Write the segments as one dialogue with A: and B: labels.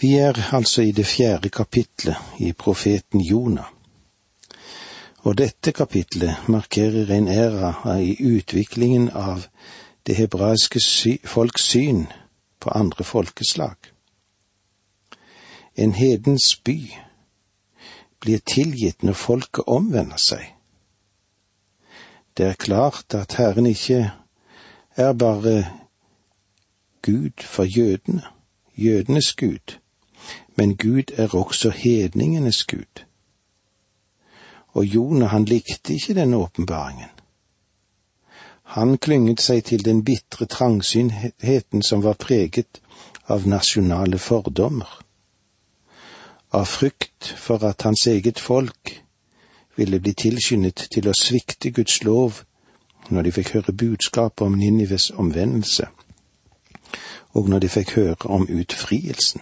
A: Vi er altså i det fjerde kapitlet i profeten Jonah. Og dette kapitlet markerer en æra i utviklingen av det hebraiske folks syn på andre folkeslag. En hedens by blir tilgitt når folket omvender seg. Det er klart at Herren ikke er bare Gud for jødene, jødenes Gud, men Gud er også hedningenes Gud. Og Jonah, han likte ikke denne åpenbaringen. Han klynget seg til den bitre trangsynheten som var preget av nasjonale fordommer, av frykt for at hans eget folk ville bli tilskyndet til å svikte Guds lov når de fikk høre budskapet om Ninives omvendelse, og når de fikk høre om utfrielsen.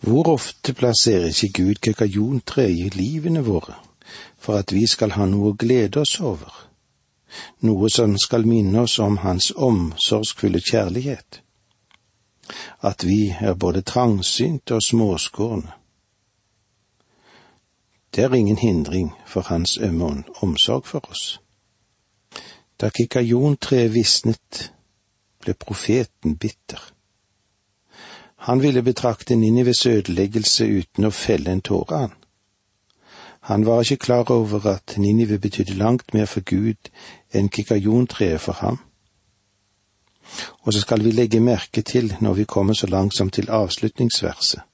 A: Hvor ofte plasserer ikke Gud kekajontre i livene våre for at vi skal ha noe å glede oss over? noe som skal minne oss om hans omsorgsfulle kjærlighet, at vi er både trangsynte og småskårne. Det er ingen hindring for hans ømme omsorg for oss. Da kikajontreet visnet, ble profeten bitter. Han ville betrakte Ninives ødeleggelse uten å felle en tåre, han. Han var ikke klar over at Ninive betydde langt mer for Gud enn kikajontreet for ham. Og så skal vi legge merke til når vi kommer så langt som til avslutningsverset.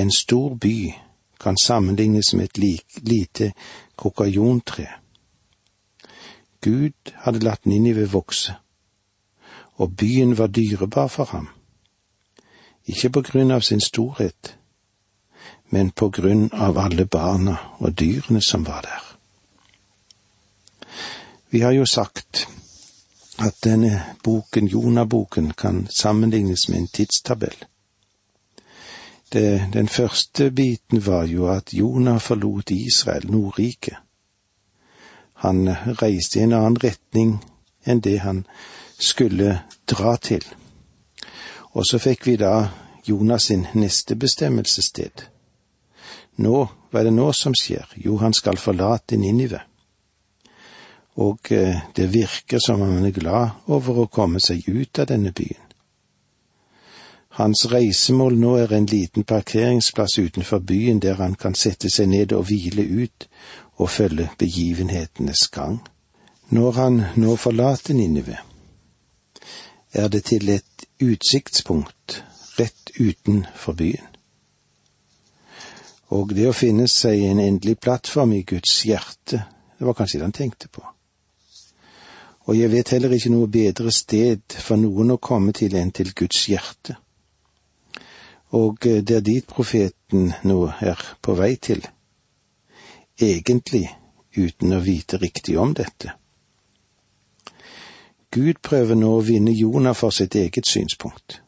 A: En stor by kan sammenlignes med et lite kokajontre. Gud hadde latt Ninive vokse, og byen var dyrebar for ham. Ikke på grunn av sin storhet, men på grunn av alle barna og dyrene som var der. Vi har jo sagt at denne boken, Jonah-boken, kan sammenlignes med en tidstabell. Det, den første biten var jo at Jonah forlot Israel, Nordriket. Han reiste i en annen retning enn det han skulle dra til. Og så fikk vi da Jonas sin neste bestemmelsessted, nå, hva er det nå som skjer? Jo, han skal forlate Ninive. Og eh, det virker som om han er glad over å komme seg ut av denne byen. Hans reisemål nå er en liten parkeringsplass utenfor byen der han kan sette seg ned og hvile ut og følge begivenhetenes gang. Når han nå forlater Ninive, er det til et utsiktspunkt rett utenfor byen. Og det å finne seg en endelig plattform i Guds hjerte, det var kanskje det han tenkte på. Og jeg vet heller ikke noe bedre sted for noen å komme til enn til Guds hjerte. Og det er dit profeten nå er på vei til, egentlig uten å vite riktig om dette. Gud prøver nå å vinne Jonah for sitt eget synspunkt.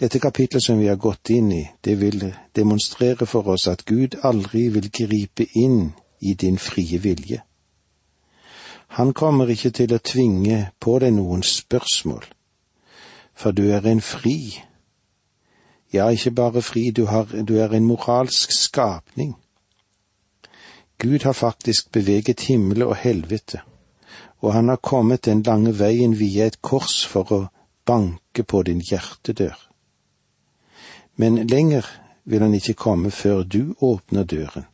A: Dette kapitlet som vi har gått inn i, det vil demonstrere for oss at Gud aldri vil gripe inn i din frie vilje. Han kommer ikke til å tvinge på deg noen spørsmål, for du er en fri. Ja, ikke bare fri, du, har, du er en moralsk skapning. Gud har faktisk beveget himmel og helvete, og han har kommet den lange veien via et kors for å banke på din hjertedør men lenger vil han ikke komme før du åpner døren,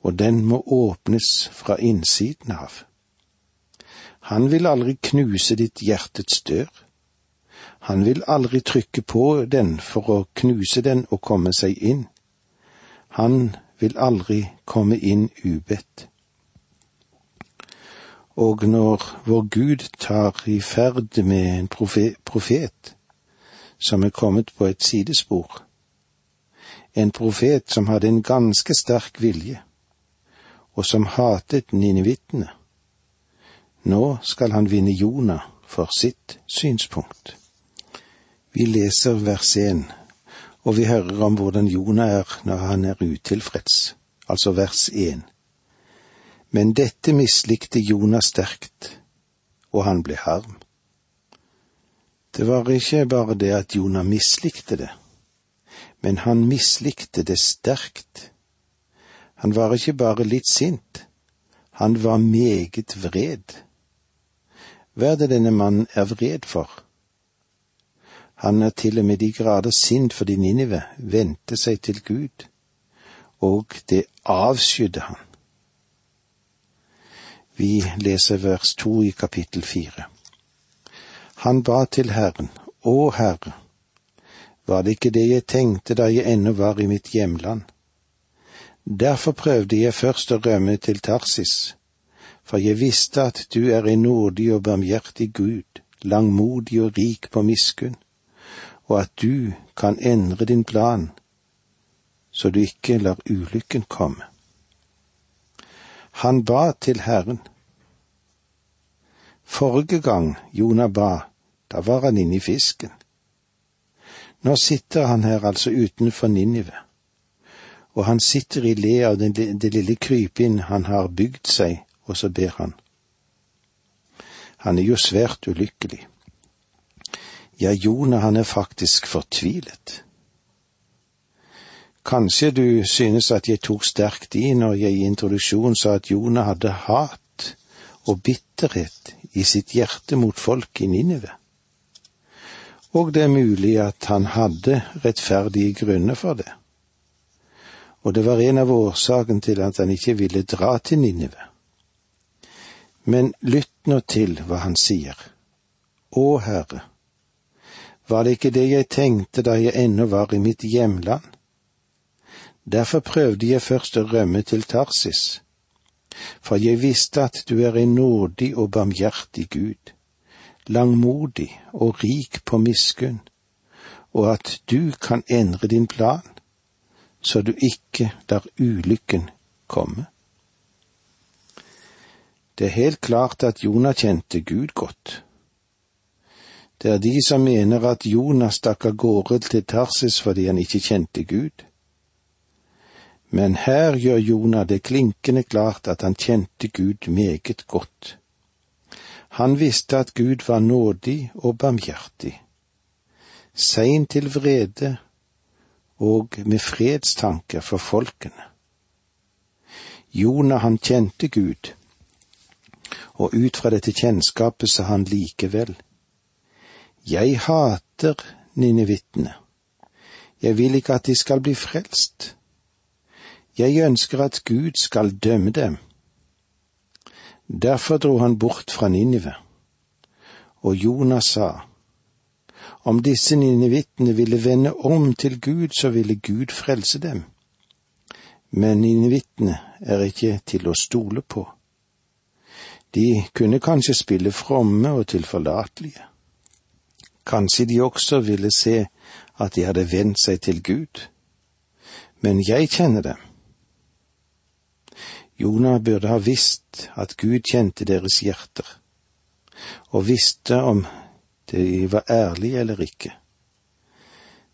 A: og den må åpnes fra innsiden av. Han vil aldri knuse ditt hjertets dør. Han vil aldri trykke på den for å knuse den og komme seg inn. Han vil aldri komme inn ubedt. Og når vår Gud tar i ferd med en profet, som er kommet på et sidespor. En profet som hadde en ganske sterk vilje, og som hatet ninivittene. Nå skal han vinne Jonah for sitt synspunkt. Vi leser vers én, og vi hører om hvordan Jonah er når han er utilfreds, altså vers én. Men dette mislikte Jonas sterkt, og han ble harm. Det var ikke bare det at Jonah mislikte det, men han mislikte det sterkt. Han var ikke bare litt sint, han var meget vred. Hva er det denne mannen er vred for? Han er til og med de grader sint fordi Ninive vendte seg til Gud, og det avskydde han. Vi leser vers to i kapittel fire. Han ba til Herren, Å Herre, var det ikke det jeg tenkte da jeg ennå var i mitt hjemland? Derfor prøvde jeg først å rømme til Tarsis, for jeg visste at du er en nådig og barmhjertig Gud, langmodig og rik på miskunn, og at du kan endre din plan, så du ikke lar ulykken komme. Han ba til Herren. Forrige gang Jonah ba, da var han inne i fisken. Nå sitter han her altså utenfor Ninive, og han sitter i le av det, det lille krypinn han har bygd seg, og så ber han. Han er jo svært ulykkelig. Ja, Jonah, han er faktisk fortvilet. Kanskje du synes at jeg tok sterkt i når jeg i introduksjonen sa at Jonah hadde hat og bitterhet i sitt hjerte mot folk i Ninive. Og det er mulig at han hadde rettferdige grunner for det. Og det var en av årsakene til at han ikke ville dra til Ninive. Men lytt nå til hva han sier. Å Herre, var det ikke det jeg tenkte da jeg ennå var i mitt hjemland? Derfor prøvde jeg først å rømme til Tarsis, for jeg visste at du er en nådig og barmhjertig Gud, langmodig og rik på miskunn, og at du kan endre din plan, så du ikke lar ulykken komme. Det er helt klart at Jonah kjente Gud godt. Det er de som mener at Jonah stakk av gårde til Tarsis fordi han ikke kjente Gud. Men her gjør Jonah det klinkende klart at han kjente Gud meget godt. Han visste at Gud var nådig og barmhjertig, sein til vrede og med fredstanker for folkene. Jonah han kjente Gud, og ut fra dette kjennskapet sa han likevel, Jeg hater ninevitene, jeg vil ikke at de skal bli frelst. Jeg ønsker at Gud skal dømme dem. Derfor dro han bort fra Ninive, og Jonas sa, om disse ninivittene ville vende om til Gud, så ville Gud frelse dem. Men ninivittene er ikke til å stole på. De kunne kanskje spille fromme og tilforlatelige. Kanskje de også ville se at de hadde vendt seg til Gud. Men jeg kjenner dem. Jonah burde ha visst at Gud kjente deres hjerter, og visste om de var ærlige eller ikke.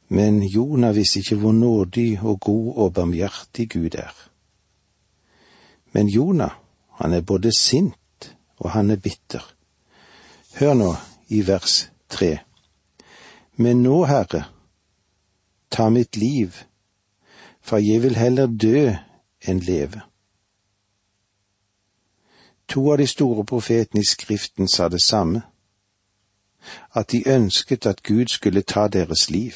A: Men Jonah visste ikke hvor nådig og god og barmhjertig Gud er. Men Jonah, han er både sint og han er bitter. Hør nå i vers tre. Men nå, Herre, ta mitt liv, for jeg vil heller dø enn leve. To av de store profetene i Skriften sa det samme, at de ønsket at Gud skulle ta deres liv.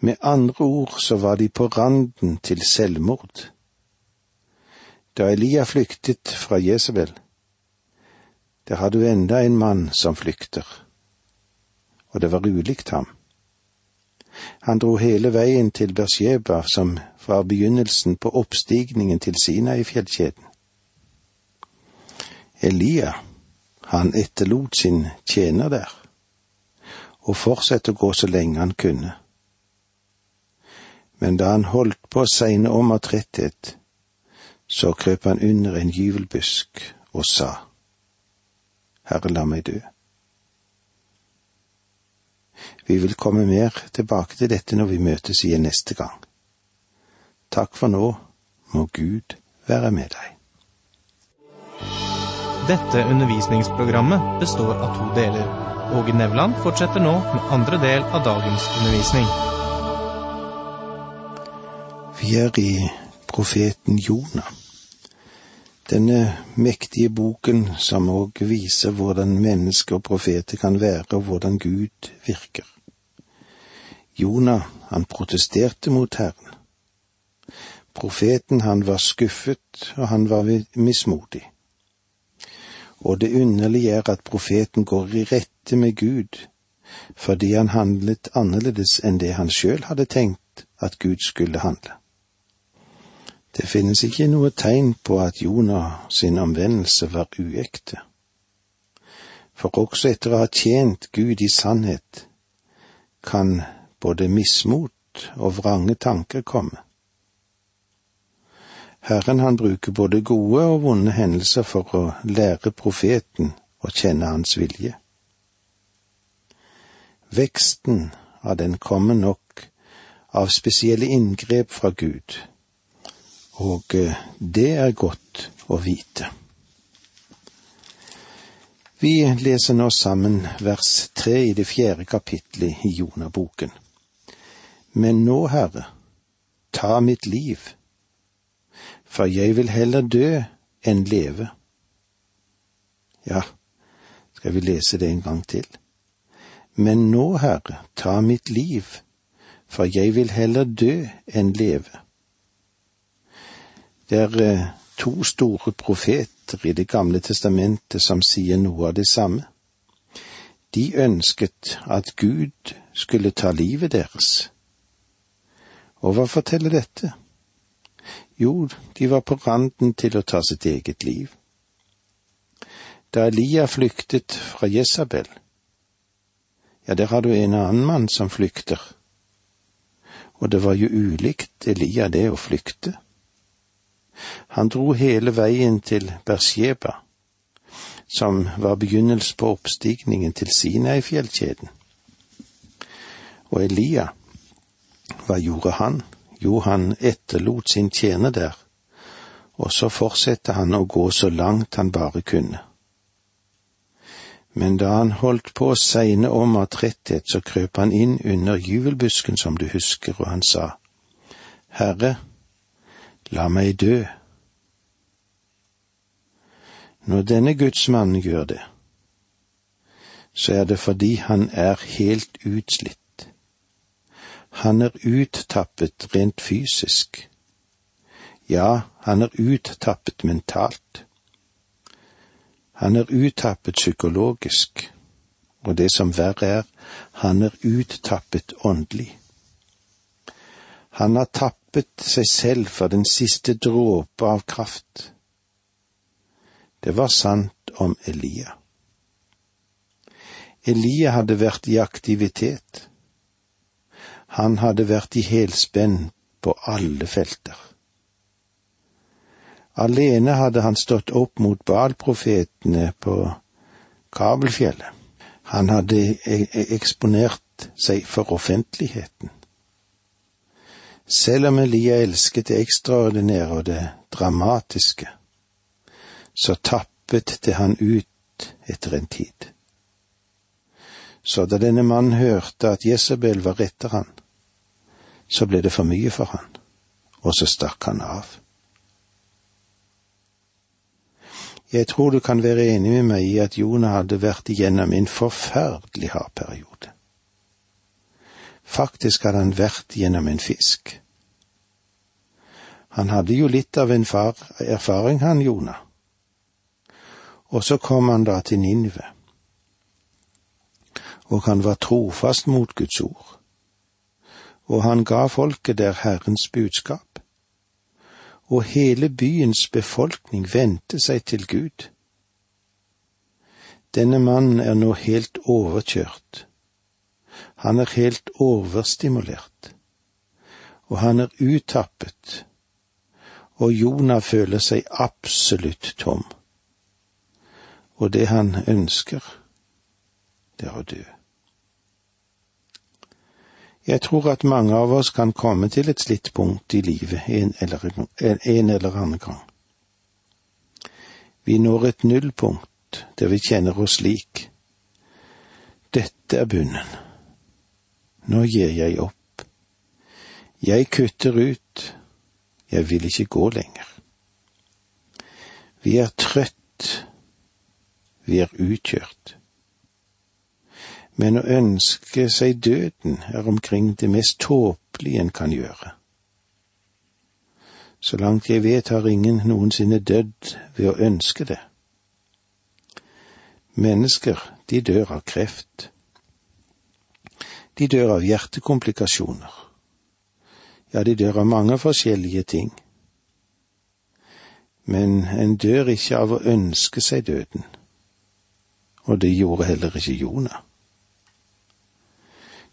A: Med andre ord så var de på randen til selvmord. Da Elia flyktet fra Jesabel, der har du enda en mann som flykter, og det var ulikt ham. Han dro hele veien til Bersheba, som var begynnelsen på oppstigningen til Sina i fjellkjeden. Elia, han etterlot sin tjener der, og fortsatte å gå så lenge han kunne. Men da han holdt på å segne om av tretthet, så krøp han under en gyvelbusk og sa, Herre, la meg dø. Vi vil komme mer tilbake til dette når vi møtes igjen neste gang. Takk for nå, må Gud være med deg.
B: Dette undervisningsprogrammet består av to deler. Åge Nevland fortsetter nå med andre del av dagens undervisning.
A: Vi er i profeten Jonah. Denne mektige boken som òg viser hvordan mennesker og profeter kan være, og hvordan Gud virker. Jonah, han protesterte mot Herren. Profeten, han var skuffet, og han var mismodig. Og det underlige er at profeten går i rette med Gud fordi han handlet annerledes enn det han sjøl hadde tenkt at Gud skulle handle. Det finnes ikke noe tegn på at Jonah sin omvendelse var uekte. For også etter å ha tjent Gud i sannhet, kan både mismot og vrange tanker komme. Herren han bruker både gode og vonde hendelser for å lære profeten å kjenne hans vilje. Veksten av den kommer nok av spesielle inngrep fra Gud, og eh, det er godt å vite. Vi leser nå sammen vers tre i det fjerde kapitlet i Jonaboken. Men nå, Herre, ta mitt liv for jeg vil heller dø enn leve. Ja, skal vi lese det en gang til? Men nå, Herre, ta mitt liv, for jeg vil heller dø enn leve. Det er eh, to store profeter i Det gamle testamentet som sier noe av det samme. De ønsket at Gud skulle ta livet deres. Og hva forteller dette? Jo, de var på randen til å ta sitt eget liv. Da Elia flyktet fra Jesabel, ja, der har du en annen mann som flykter. Og det var jo ulikt Elia det å flykte. Han dro hele veien til Bersheba, som var begynnelsen på oppstigningen til Sinai-fjellkjeden. Og Elia, hva gjorde han? Jo, han etterlot sin tjener der, og så fortsatte han å gå så langt han bare kunne. Men da han holdt på å segne om av tretthet, så krøp han inn under juvelbusken, som du husker, og han sa, Herre, la meg dø. Når denne gudsmannen gjør det, så er det fordi han er helt utslitt. Han er uttappet rent fysisk. Ja, han er uttappet mentalt. Han er uttappet psykologisk, og det som verre er, han er uttappet åndelig. Han har tappet seg selv for den siste dråpe av kraft. Det var sant om Elia. Elia hadde vært i aktivitet. Han hadde vært i helspenn på alle felter. Alene hadde han stått opp mot Baal-profetene på Kabelfjellet. Han hadde e-, e-, eksponert seg for offentligheten. Selv om Elia elsket det ekstraordinære og det dramatiske, så tappet det han ut etter en tid. Så da denne mannen hørte at Jesabel var etter han, så ble det for mye for han, og så stakk han av. Jeg tror du kan være enig med meg i at Jonah hadde vært igjennom en forferdelig hard periode. Faktisk hadde han vært gjennom en fisk. Han hadde jo litt av en far, erfaring, han Jonah. Og så kom han da til Ninive. Og han var trofast mot Guds ord og han ga folket der Herrens budskap. Og hele byens befolkning vendte seg til Gud. Denne mannen er nå helt overkjørt. Han er helt overstimulert. Og han er uttappet. Og Jonah føler seg absolutt tom. Og det han ønsker, det er å dø. Jeg tror at mange av oss kan komme til et slitt punkt i livet en eller, en eller annen gang. Vi når et nullpunkt der vi kjenner oss slik. dette er bunnen. Nå gir jeg opp. Jeg kutter ut. Jeg vil ikke gå lenger. Vi er trøtt. Vi er utkjørt. Men å ønske seg døden er omkring det mest tåpelige en kan gjøre. Så langt jeg vet har ingen noensinne dødd ved å ønske det. Mennesker, de dør av kreft. De dør av hjertekomplikasjoner. Ja, de dør av mange forskjellige ting. Men en dør ikke av å ønske seg døden, og det gjorde heller ikke Jonah.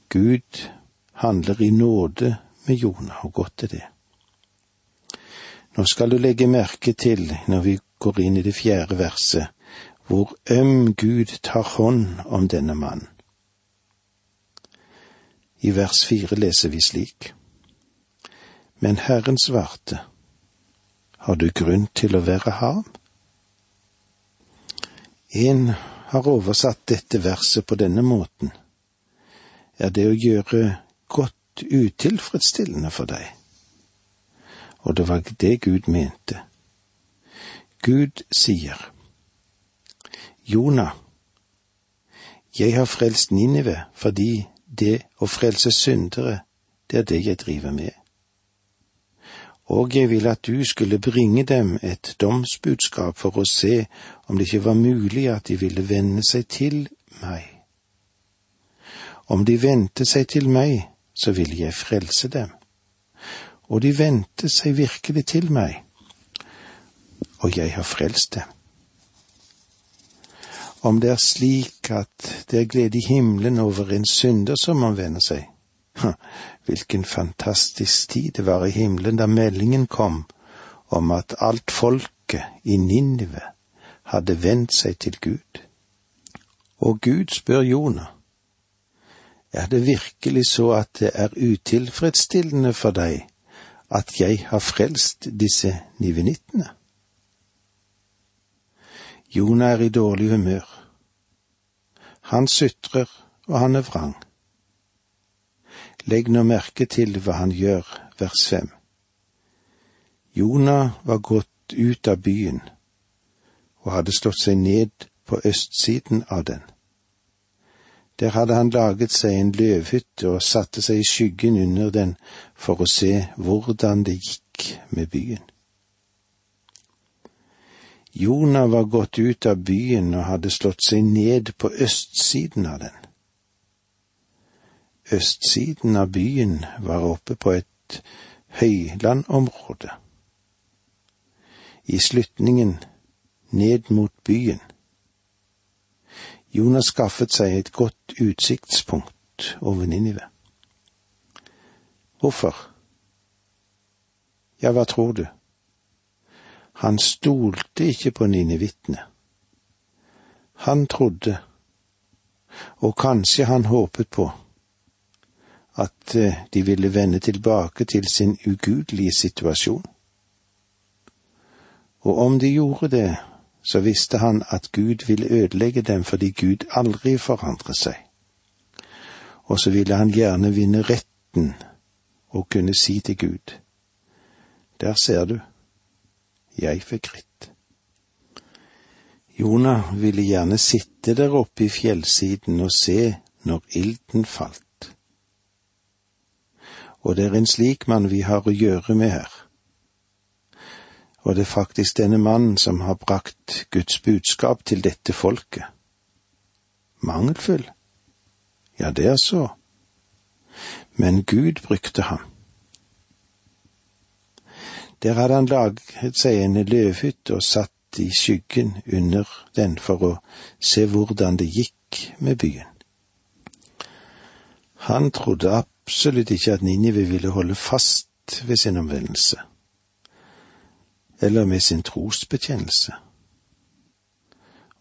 A: Gud handler i nåde med Jonah, og godt er det. Nå skal du legge merke til, når vi går inn i det fjerde verset, hvor øm Gud tar hånd om denne mannen. I vers fire leser vi slik. Men Herren svarte, har du grunn til å være harm? En har oversatt dette verset på denne måten. Er det å gjøre godt utilfredsstillende for deg? Og det var det Gud mente. Gud sier, Jonah, jeg har frelst Ninive fordi det å frelse syndere, det er det jeg driver med og jeg ville at du skulle bringe dem et domsbudskap for å se om det ikke var mulig at de ville vende seg til meg. Om de vendte seg til meg, så ville jeg frelse dem. Og de vendte seg virkelig til meg, og jeg har frelst dem. Om det er slik at det er glede i himmelen over en synder som omvender seg, Hvilken fantastisk tid det var i himmelen da meldingen kom om at alt folket i Ninive hadde vendt seg til Gud. Og Gud spør Jonah, er det virkelig så at det er utilfredsstillende for deg at jeg har frelst disse nivenittene? Jonah er i dårlig humør. Han sutrer, og han er vrang. Legg nå merke til hva han gjør, vers fem. Jonah var gått ut av byen og hadde slått seg ned på østsiden av den. Der hadde han laget seg en løvhytte og satte seg i skyggen under den for å se hvordan det gikk med byen. Jonah var gått ut av byen og hadde slått seg ned på østsiden av den. Østsiden av byen var oppe på et høylandområde. I slutningen ned mot byen. Jonas skaffet seg et godt utsiktspunkt over Ninive. Hvorfor? Ja, hva tror du? Han stolte ikke på ninivittene. Han trodde, og kanskje han håpet på, at eh, de ville vende tilbake til sin ugudelige situasjon. Og om de gjorde det, så visste han at Gud ville ødelegge dem fordi Gud aldri forandrer seg. Og så ville han gjerne vinne retten og kunne si til Gud, der ser du, jeg fikk rett. Jonah ville gjerne sitte der oppe i fjellsiden og se når ilden falt og det er en slik mann vi har å gjøre med her. Og det er faktisk denne mannen som har brakt Guds budskap til dette folket. Mangelfull? Ja, det er så. Men Gud brukte ham. Der hadde han laget seg en løvhytte og satt i skyggen under den for å se hvordan det gikk med byen. Han trodde absolutt ikke at Ninive ville holde fast ved sin omvendelse, eller med sin trosbetjenelse.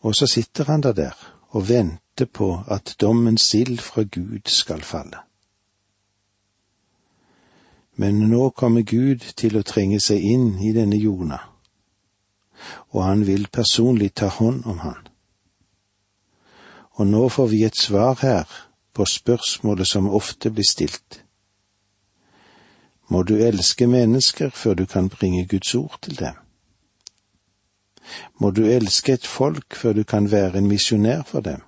A: Og så sitter han da der og venter på at dommens sild fra Gud skal falle. Men nå kommer Gud til å trenge seg inn i denne Jona, og han vil personlig ta hånd om han. Og nå får vi et svar her på spørsmålet som ofte blir stilt. Må du elske mennesker før du kan bringe Guds ord til dem? Må du elske et folk før du kan være en misjonær for dem?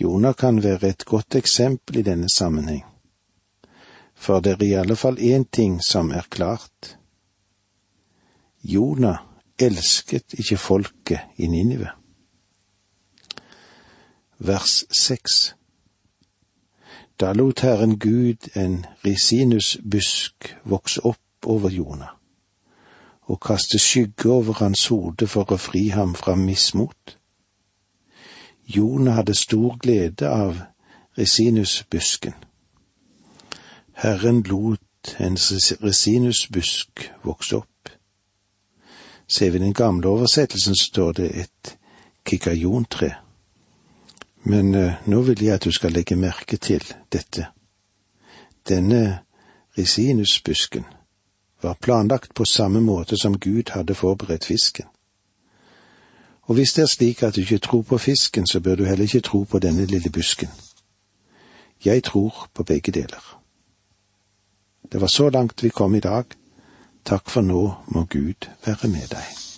A: Jonah kan være et godt eksempel i denne sammenheng, for det er i alle fall én ting som er klart. Jonah elsket ikke folket i Ninive. Vers seks Da lot Herren Gud en risinusbusk vokse opp over Jonah og kaste skygge over hans hode for å fri ham fra mismot. Jonah hadde stor glede av resinusbusken. Herren lot en resinusbusk vokse opp. Ser vi den gamle oversettelsen, står det et kikajontre. Men uh, nå vil jeg at du skal legge merke til dette. Denne resinusbusken var planlagt på samme måte som Gud hadde forberedt fisken. Og hvis det er slik at du ikke tror på fisken, så bør du heller ikke tro på denne lille busken. Jeg tror på begge deler. Det var så langt vi kom i dag. Takk for nå må Gud være med deg.